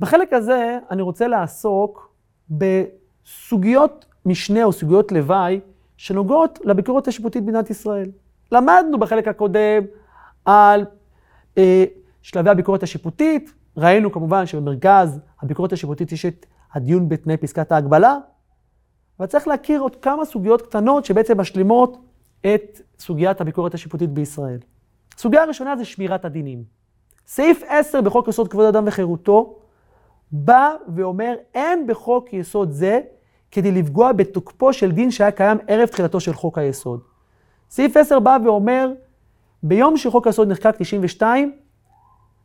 בחלק הזה אני רוצה לעסוק בסוגיות משנה או סוגיות לוואי שנוגעות לביקורת השיפוטית במדינת ישראל. למדנו בחלק הקודם על אה, שלבי הביקורת השיפוטית, ראינו כמובן שבמרכז הביקורת השיפוטית יש את הדיון בתנאי פסקת ההגבלה, אבל צריך להכיר עוד כמה סוגיות קטנות שבעצם משלימות את סוגיית הביקורת השיפוטית בישראל. הסוגיה הראשונה זה שמירת הדינים. סעיף 10 בחוק יסוד כבוד אדם וחירותו בא ואומר, אין בחוק יסוד זה כדי לפגוע בתוקפו של דין שהיה קיים ערב תחילתו של חוק היסוד. סעיף 10 בא ואומר, ביום שחוק היסוד נחקק 92,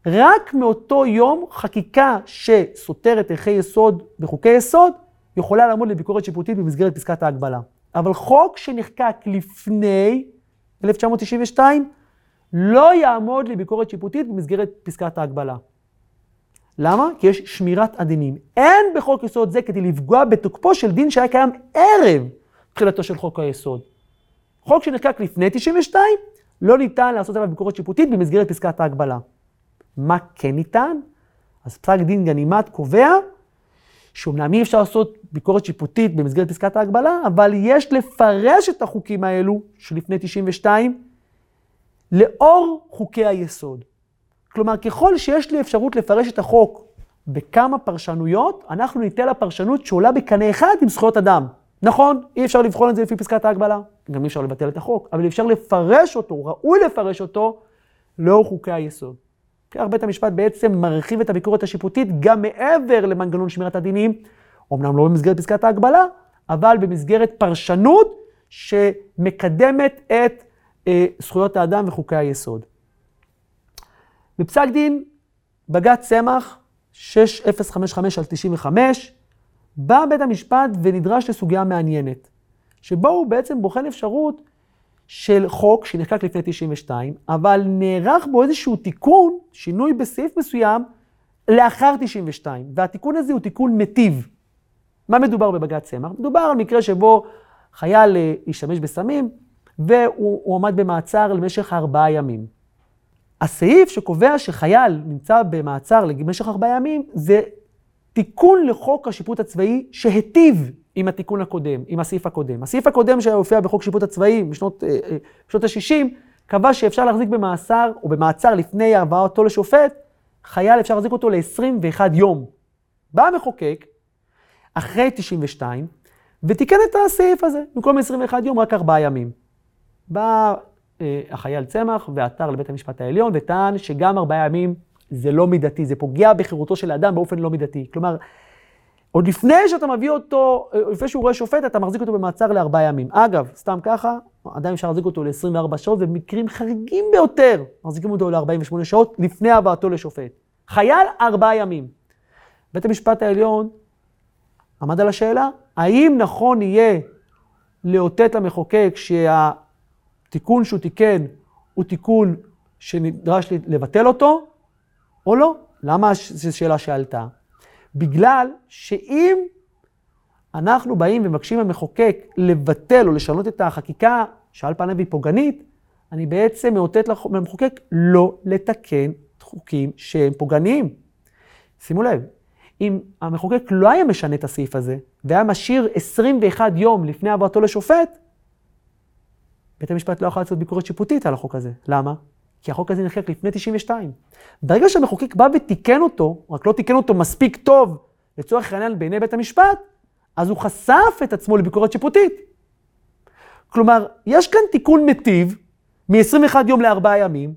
רק מאותו יום חקיקה שסותרת ערכי יסוד בחוקי יסוד, יכולה לעמוד לביקורת שיפוטית במסגרת פסקת ההגבלה. אבל חוק שנחקק לפני 1992, לא יעמוד לביקורת שיפוטית במסגרת פסקת ההגבלה. למה? כי יש שמירת הדינים. אין בחוק יסוד זה כדי לפגוע בתוקפו של דין שהיה קיים ערב תחילתו של חוק היסוד. חוק שנחקק לפני 92, לא ניתן לעשות עליו ביקורת שיפוטית במסגרת פסקת ההגבלה. מה כן ניתן? אז פסק דין גנימט קובע שאומנם אי אפשר לעשות ביקורת שיפוטית במסגרת פסקת ההגבלה, אבל יש לפרש את החוקים האלו שלפני 92 לאור חוקי היסוד. כלומר, ככל שיש לי אפשרות לפרש את החוק בכמה פרשנויות, אנחנו ניתן לה פרשנות שעולה בקנה אחד עם זכויות אדם. נכון, אי אפשר לבחון את זה לפי פסקת ההגבלה, גם אי אפשר לבטל את החוק, אבל אפשר לפרש אותו, ראוי לפרש אותו, לאור חוקי היסוד. כך בית המשפט בעצם מרחיב את הביקורת השיפוטית גם מעבר למנגנון שמירת הדינים, אמנם לא במסגרת פסקת ההגבלה, אבל במסגרת פרשנות שמקדמת את אה, זכויות האדם וחוקי היסוד. בפסק דין בג"ץ צמח 6055 על 95, בא בית המשפט ונדרש לסוגיה מעניינת, שבו הוא בעצם בוחן אפשרות של חוק שנחקק לפני 92, אבל נערך בו איזשהו תיקון, שינוי בסעיף מסוים, לאחר 92, והתיקון הזה הוא תיקון מטיב. מה מדובר בבג"ץ צמח? מדובר על מקרה שבו חייל אה, השתמש בסמים, והוא עמד במעצר למשך ארבעה ימים. הסעיף שקובע שחייל נמצא במעצר למשך ארבעה ימים, זה תיקון לחוק השיפוט הצבאי שהיטיב עם התיקון הקודם, עם הסעיף הקודם. הסעיף הקודם שהופיע בחוק שיפוט הצבאי בשנות ה-60, אה, אה, קבע שאפשר להחזיק במאסר או במעצר לפני הבאתו לשופט, חייל אפשר להחזיק אותו ל-21 יום. בא המחוקק, אחרי 92, ותיקן את הסעיף הזה, במקום 21 יום, רק ארבעה ימים. בא החייל צמח ועתר לבית המשפט העליון וטען שגם ארבעה ימים זה לא מידתי, זה פוגע בחירותו של האדם באופן לא מידתי. כלומר, עוד לפני שאתה מביא אותו, אה, לפני שהוא רואה שופט, אתה מחזיק אותו במעצר לארבעה ימים. אגב, סתם ככה, עדיין אפשר להחזיק אותו ל-24 שעות, ובמקרים חריגים ביותר, מחזיקים אותו ל-48 שעות לפני הבאתו לשופט. חייל, ארבעה ימים. בית המשפט העליון עמד על השאלה, האם נכון יהיה לאותת למחוקק שהתיקון שהוא תיקן הוא תיקון שנדרש לבטל אותו, או לא? למה זו שאלה שעלתה? בגלל שאם אנחנו באים ומבקשים מהמחוקק לבטל או לשנות את החקיקה, שעל פניו היא פוגענית, אני בעצם מאותת למחוקק לא לתקן חוקים שהם פוגעניים. שימו לב, אם המחוקק לא היה משנה את הסעיף הזה, והיה משאיר 21 יום לפני הבאתו לשופט, בית המשפט לא יכול לעשות ביקורת שיפוטית על החוק הזה. למה? כי החוק הזה נחקק לפני 92. ברגע שהמחוקק בא ותיקן אותו, רק לא תיקן אותו מספיק טוב לצורך העניין בעיני בית המשפט, אז הוא חשף את עצמו לביקורת שיפוטית. כלומר, יש כאן תיקון מטיב מ-21 יום לארבעה ימים,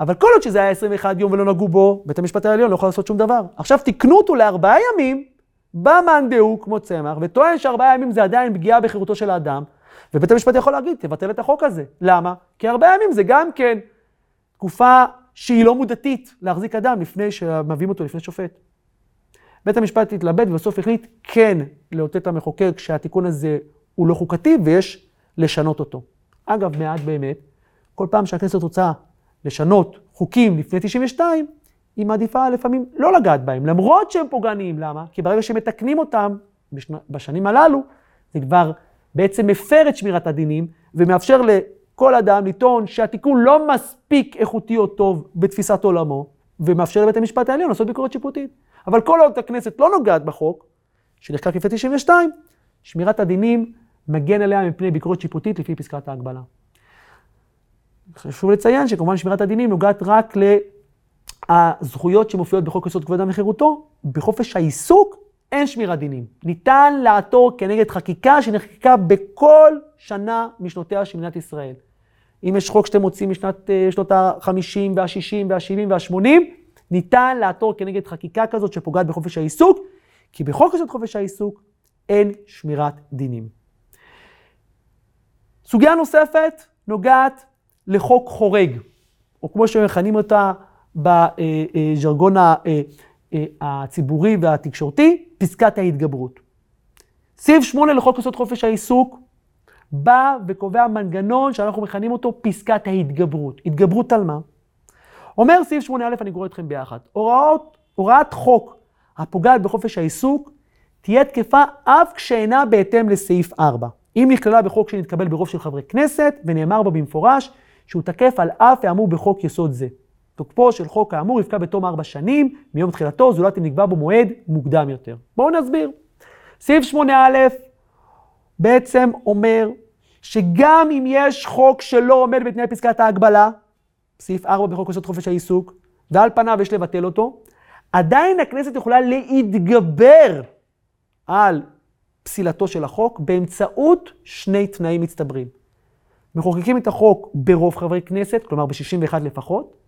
אבל כל עוד שזה היה 21 יום ולא נגעו בו, בית המשפט העליון לא יכול לעשות שום דבר. עכשיו תיקנו אותו לארבעה ימים, בא מאן דהוא כמו צמח, וטוען שארבעה ימים זה עדיין פגיעה בחירותו של האדם, ובית המשפט יכול להגיד, תבטל את החוק הזה. למה? כי ארבעה ימים זה גם כן תקופה שהיא לא מודתית להחזיק אדם לפני שמביאים אותו לפני שופט. בית המשפט התלבט ובסוף החליט כן לאותת המחוקק שהתיקון הזה הוא לא חוקתי ויש לשנות אותו. אגב, מעט באמת, כל פעם שהכנסת רוצה לשנות חוקים לפני 92, היא מעדיפה לפעמים לא לגעת בהם, למרות שהם פוגעניים. למה? כי ברגע שמתקנים אותם בשנ... בשנים הללו, זה כבר בעצם מפר את שמירת הדינים ומאפשר כל אדם לטעון שהתיקון לא מספיק איכותי או טוב בתפיסת עולמו, ומאפשר לבית המשפט העליון לעשות ביקורת שיפוטית. אבל כל עוד הכנסת לא נוגעת בחוק, שנחקק לפני 92, שמירת הדינים מגן עליה מפני ביקורת שיפוטית לפי פסקת ההגבלה. חשוב לציין שכמובן שמירת הדינים נוגעת רק לזכויות שמופיעות בחוק יסוד כבוד האדם וחירותו, בחופש העיסוק אין שמירת דינים. ניתן לעתור כנגד חקיקה שנחקקה בכל שנה משנותיה של מדינת ישראל. אם יש חוק שאתם מוצאים משנת אה, שנות ה-50 וה-60 וה-70 וה-80, ניתן לעתור כנגד חקיקה כזאת שפוגעת בחופש העיסוק, כי בחוק יסוד חופש העיסוק אין שמירת דינים. סוגיה נוספת נוגעת לחוק חורג, או כמו שמכנים אותה בז'רגון אה, אה, הציבורי והתקשורתי, פסקת ההתגברות. סעיף 8 לחוק יסוד חופש העיסוק בא וקובע מנגנון שאנחנו מכנים אותו פסקת ההתגברות. התגברות על מה? אומר סעיף 8א, אני קורא אתכם ביחד, הוראות, הוראת חוק הפוגעת בחופש העיסוק תהיה תקפה אף כשאינה בהתאם לסעיף 4. אם נכללה בחוק שנתקבל ברוב של חברי כנסת, ונאמר בה במפורש שהוא תקף על אף האמור בחוק יסוד זה. תוקפו של חוק האמור יפקע בתום ארבע שנים מיום תחילתו, זולת אם נקבע בו מועד מוקדם יותר. בואו נסביר. סעיף 8א בעצם אומר שגם אם יש חוק שלא עומד בתנאי פסקת ההגבלה, סעיף 4 בחוק יסוד חופש העיסוק, ועל פניו יש לבטל אותו, עדיין הכנסת יכולה להתגבר על פסילתו של החוק באמצעות שני תנאים מצטברים. מחוקקים את החוק ברוב חברי כנסת, כלומר ב-61 לפחות,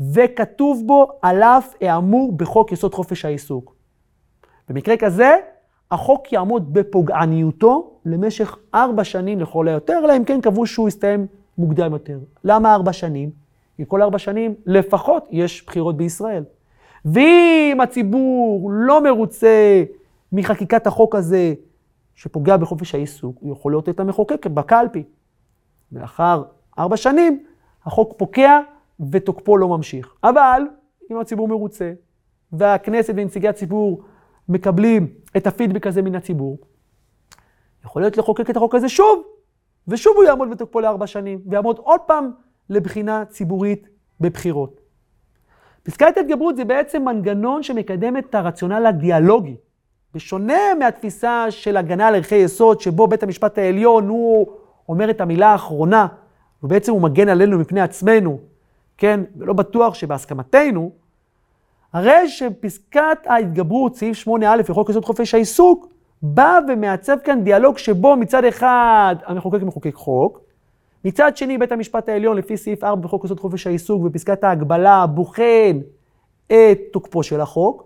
וכתוב בו על אף האמור בחוק יסוד חופש העיסוק. במקרה כזה, החוק יעמוד בפוגעניותו למשך ארבע שנים לכל היותר, אלא אם כן קבעו שהוא יסתיים מוקדם יותר. למה ארבע שנים? כי כל ארבע שנים לפחות יש בחירות בישראל. ואם הציבור לא מרוצה מחקיקת החוק הזה, שפוגע בחופש העיסוק, הוא יכול להיות את המחוקק בקלפי. ולאחר ארבע שנים, החוק פוקע ותוקפו לא ממשיך. אבל אם הציבור מרוצה, והכנסת ונציגי הציבור מקבלים את הפידבק הזה מן הציבור, יכול להיות לחוקק את החוק הזה שוב, ושוב הוא יעמוד בתוקפו לארבע שנים, ויעמוד עוד פעם לבחינה ציבורית בבחירות. פסקת התגברות זה בעצם מנגנון שמקדם את הרציונל הדיאלוגי. בשונה מהתפיסה של הגנה על ערכי יסוד, שבו בית המשפט העליון הוא אומר את המילה האחרונה, ובעצם הוא מגן עלינו מפני עצמנו, כן, ולא בטוח שבהסכמתנו, הרי שפסקת ההתגברות, סעיף 8א לחוק יסוד חופש העיסוק, בא ומעצב כאן דיאלוג שבו מצד אחד המחוקק מחוקק חוק, מצד שני בית המשפט העליון לפי סעיף 4 בחוק יסוד חופש העיסוק ופסקת ההגבלה בוחן את תוקפו של החוק.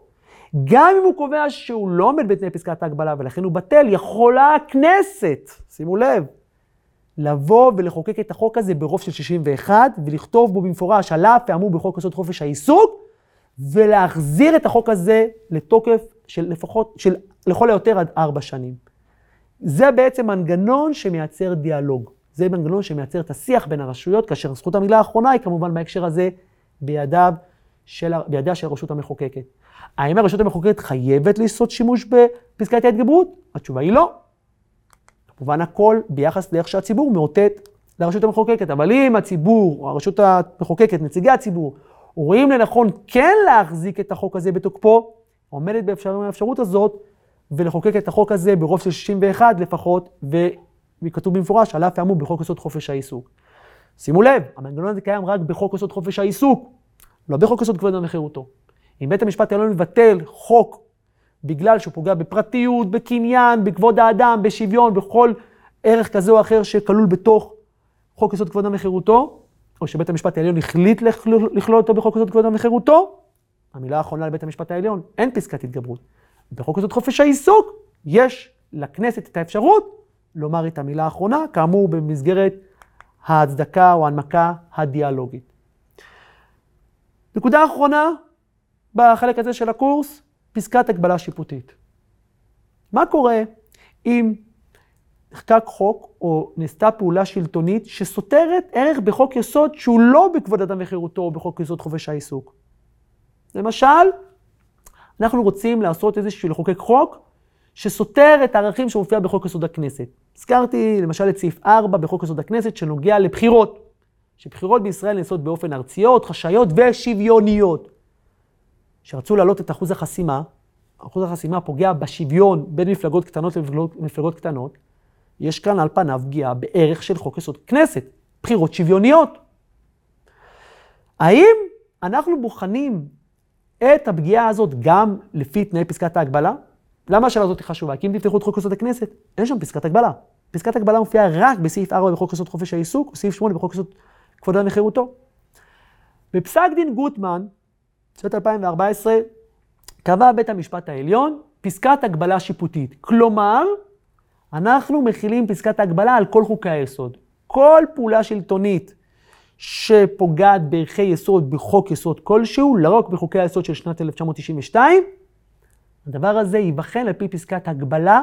גם אם הוא קובע שהוא לא עומד בתנאי פסקת ההגבלה ולכן הוא בטל, יכולה הכנסת, שימו לב, לבוא ולחוקק את החוק הזה ברוב של 61 ולכתוב בו במפורש על אף האמור בחוק יסוד חופש העיסוק ולהחזיר את החוק הזה לתוקף של לפחות, של לכל היותר עד ארבע שנים. זה בעצם מנגנון שמייצר דיאלוג. זה מנגנון שמייצר את השיח בין הרשויות, כאשר זכות המילה האחרונה היא כמובן בהקשר הזה בידיו של, בידיה של הרשות המחוקקת. האם הרשות המחוקקת חייבת לעשות שימוש בפסקת ההתגברות? התשובה היא לא. כמובן הכל ביחס לאיך שהציבור מאותת לרשות המחוקקת. אבל אם הציבור, הרשות המחוקקת, נציגי הציבור, רואים לנכון כן להחזיק את החוק הזה בתוקפו, עומדת באפשרות הזאת, ולחוקק את החוק הזה ברוב של 61 לפחות, וכתוב במפורש, על אף האמור בחוק יסוד חופש העיסוק. שימו לב, המנגנון הזה קיים רק בחוק יסוד חופש העיסוק, לא בחוק יסוד כבוד וחירותו. אם בית המשפט העליון מבטל חוק בגלל שהוא פוגע בפרטיות, בקניין, בכבוד האדם, בשוויון, בכל ערך כזה או אחר שכלול בתוך חוק יסוד כבוד וחירותו, או שבית המשפט העליון החליט לכלול אותו בחוק יסוד כבוד וחירותו, המילה האחרונה לבית המשפט העליון, אין פסקת התגברות. בחוק יסוד חופש העיסוק, יש לכנסת את האפשרות לומר את המילה האחרונה, כאמור במסגרת ההצדקה או ההנמקה הדיאלוגית. נקודה אחרונה בחלק הזה של הקורס, פסקת הגבלה שיפוטית. מה קורה אם נחקק חוק או נעשתה פעולה שלטונית שסותרת ערך בחוק יסוד שהוא לא בכבוד אדם וחירותו או בחוק יסוד חופש העיסוק? למשל, אנחנו רוצים לעשות איזשהו לחוקק חוק שסותר את הערכים שמופיע בחוק יסוד הכנסת. הזכרתי למשל את סעיף 4 בחוק יסוד הכנסת שנוגע לבחירות, שבחירות בישראל נעשות באופן ארציות, חשאיות ושוויוניות. שרצו להעלות את אחוז החסימה, אחוז החסימה פוגע בשוויון בין מפלגות קטנות למפלגות קטנות, יש כאן על פניו פגיעה בערך של חוק יסוד כנסת, בחירות שוויוניות. האם אנחנו בוחנים את הפגיעה הזאת גם לפי תנאי פסקת ההגבלה? למה השאלה הזאת חשובה? כי אם תפתחו את חוק יסוד הכנסת, אין שם פסקת הגבלה. פסקת הגבלה מופיעה רק בסעיף 4 בחוק יסוד חופש העיסוק, וסעיף 8 בחוק יסוד כבוד האדם וחירותו. בפסק דין גוטמן, שנת 2014, קבע בית המשפט העליון פסקת הגבלה שיפוטית. כלומר, אנחנו מכילים פסקת הגבלה על כל חוקי היסוד. כל פעולה שלטונית שפוגעת בערכי יסוד בחוק יסוד כלשהו, לא רק בחוקי היסוד של שנת 1992, הדבר הזה ייבחן על פי פסקת הגבלה,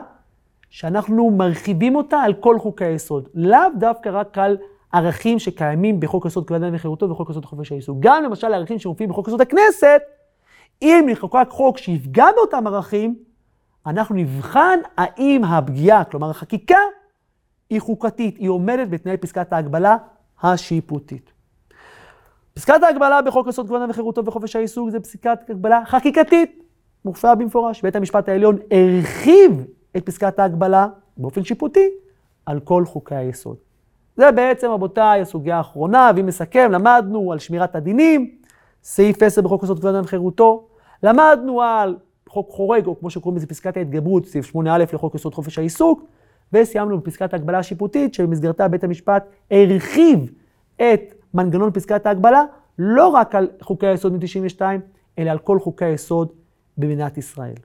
שאנחנו מרחיבים אותה על כל חוקי היסוד. לאו דווקא רק על ערכים שקיימים בחוק יסוד כבוד האדם וחירותו וחוק יסוד חופש העיסוק. גם למשל ערכים שמופיעים בחוק יסוד הכנסת, אם נחוקק חוק שיפגע באותם ערכים, אנחנו נבחן האם הפגיעה, כלומר החקיקה, היא חוקתית, היא עומדת בתנאי פסקת ההגבלה השיפוטית. פסקת ההגבלה בחוק יסוד כבוד האדם וחירותו וחופש העיסוק זה פסקת הגבלה חקיקתית, מופיעה במפורש. בית המשפט העליון הרחיב את פסקת ההגבלה באופן שיפוטי על כל חוקי היסוד. זה בעצם, רבותיי, הסוגיה האחרונה, ואם נסכם, למדנו על שמירת הדינים, סעיף 10 בחוק יסוד כבוד האדם וחירותו, למדנו על חוק חורג, או כמו שקוראים לזה פסקת ההתגברות, סעיף 8א לחוק יסוד חופש העיסוק, וסיימנו בפסקת ההגבלה השיפוטית, שבמסגרתה בית המשפט הרחיב את מנגנון פסקת ההגבלה, לא רק על חוקי היסוד מ-92, אלא על כל חוקי היסוד במדינת ישראל.